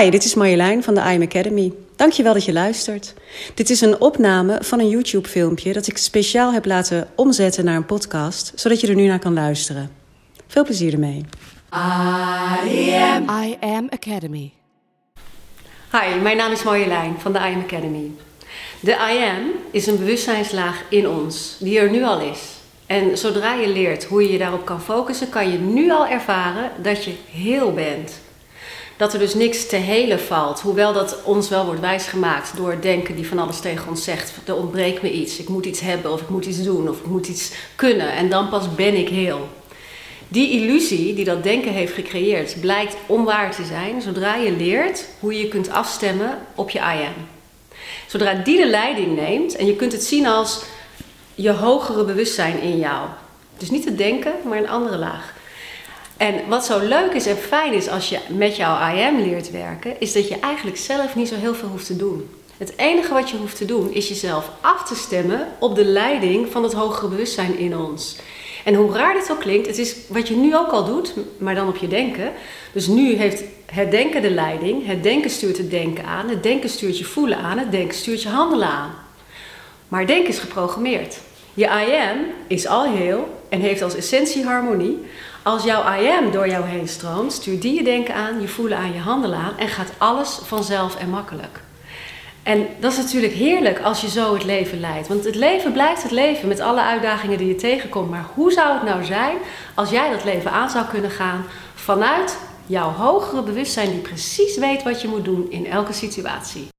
Hi, dit is Marjolein van de IM Academy. Dankjewel dat je luistert. Dit is een opname van een YouTube-filmpje dat ik speciaal heb laten omzetten naar een podcast, zodat je er nu naar kan luisteren. Veel plezier ermee. I am, I am Academy. Hi, mijn naam is Marjolein van de I Am Academy. De I Am is een bewustzijnslaag in ons, die er nu al is. En zodra je leert hoe je je daarop kan focussen, kan je nu al ervaren dat je heel bent dat er dus niks te helen valt. Hoewel dat ons wel wordt wijsgemaakt door het denken die van alles tegen ons zegt. Er ontbreekt me iets, ik moet iets hebben of ik moet iets doen of ik moet iets kunnen en dan pas ben ik heel. Die illusie die dat denken heeft gecreëerd blijkt onwaar te zijn zodra je leert hoe je kunt afstemmen op je I am. Zodra die de leiding neemt en je kunt het zien als je hogere bewustzijn in jou. Dus niet het denken, maar een andere laag. En wat zo leuk is en fijn is als je met jouw IM leert werken, is dat je eigenlijk zelf niet zo heel veel hoeft te doen. Het enige wat je hoeft te doen is jezelf af te stemmen op de leiding van het hogere bewustzijn in ons. En hoe raar dit ook klinkt, het is wat je nu ook al doet, maar dan op je denken. Dus nu heeft het denken de leiding, het denken stuurt het denken aan, het denken stuurt je voelen aan, het denken stuurt je handelen aan. Maar denken is geprogrammeerd. Je I am is al heel en heeft als essentie harmonie. Als jouw I am door jou heen stroomt, stuurt die je denken aan, je voelen aan, je handelen aan en gaat alles vanzelf en makkelijk. En dat is natuurlijk heerlijk als je zo het leven leidt. Want het leven blijft het leven met alle uitdagingen die je tegenkomt. Maar hoe zou het nou zijn als jij dat leven aan zou kunnen gaan vanuit jouw hogere bewustzijn die precies weet wat je moet doen in elke situatie?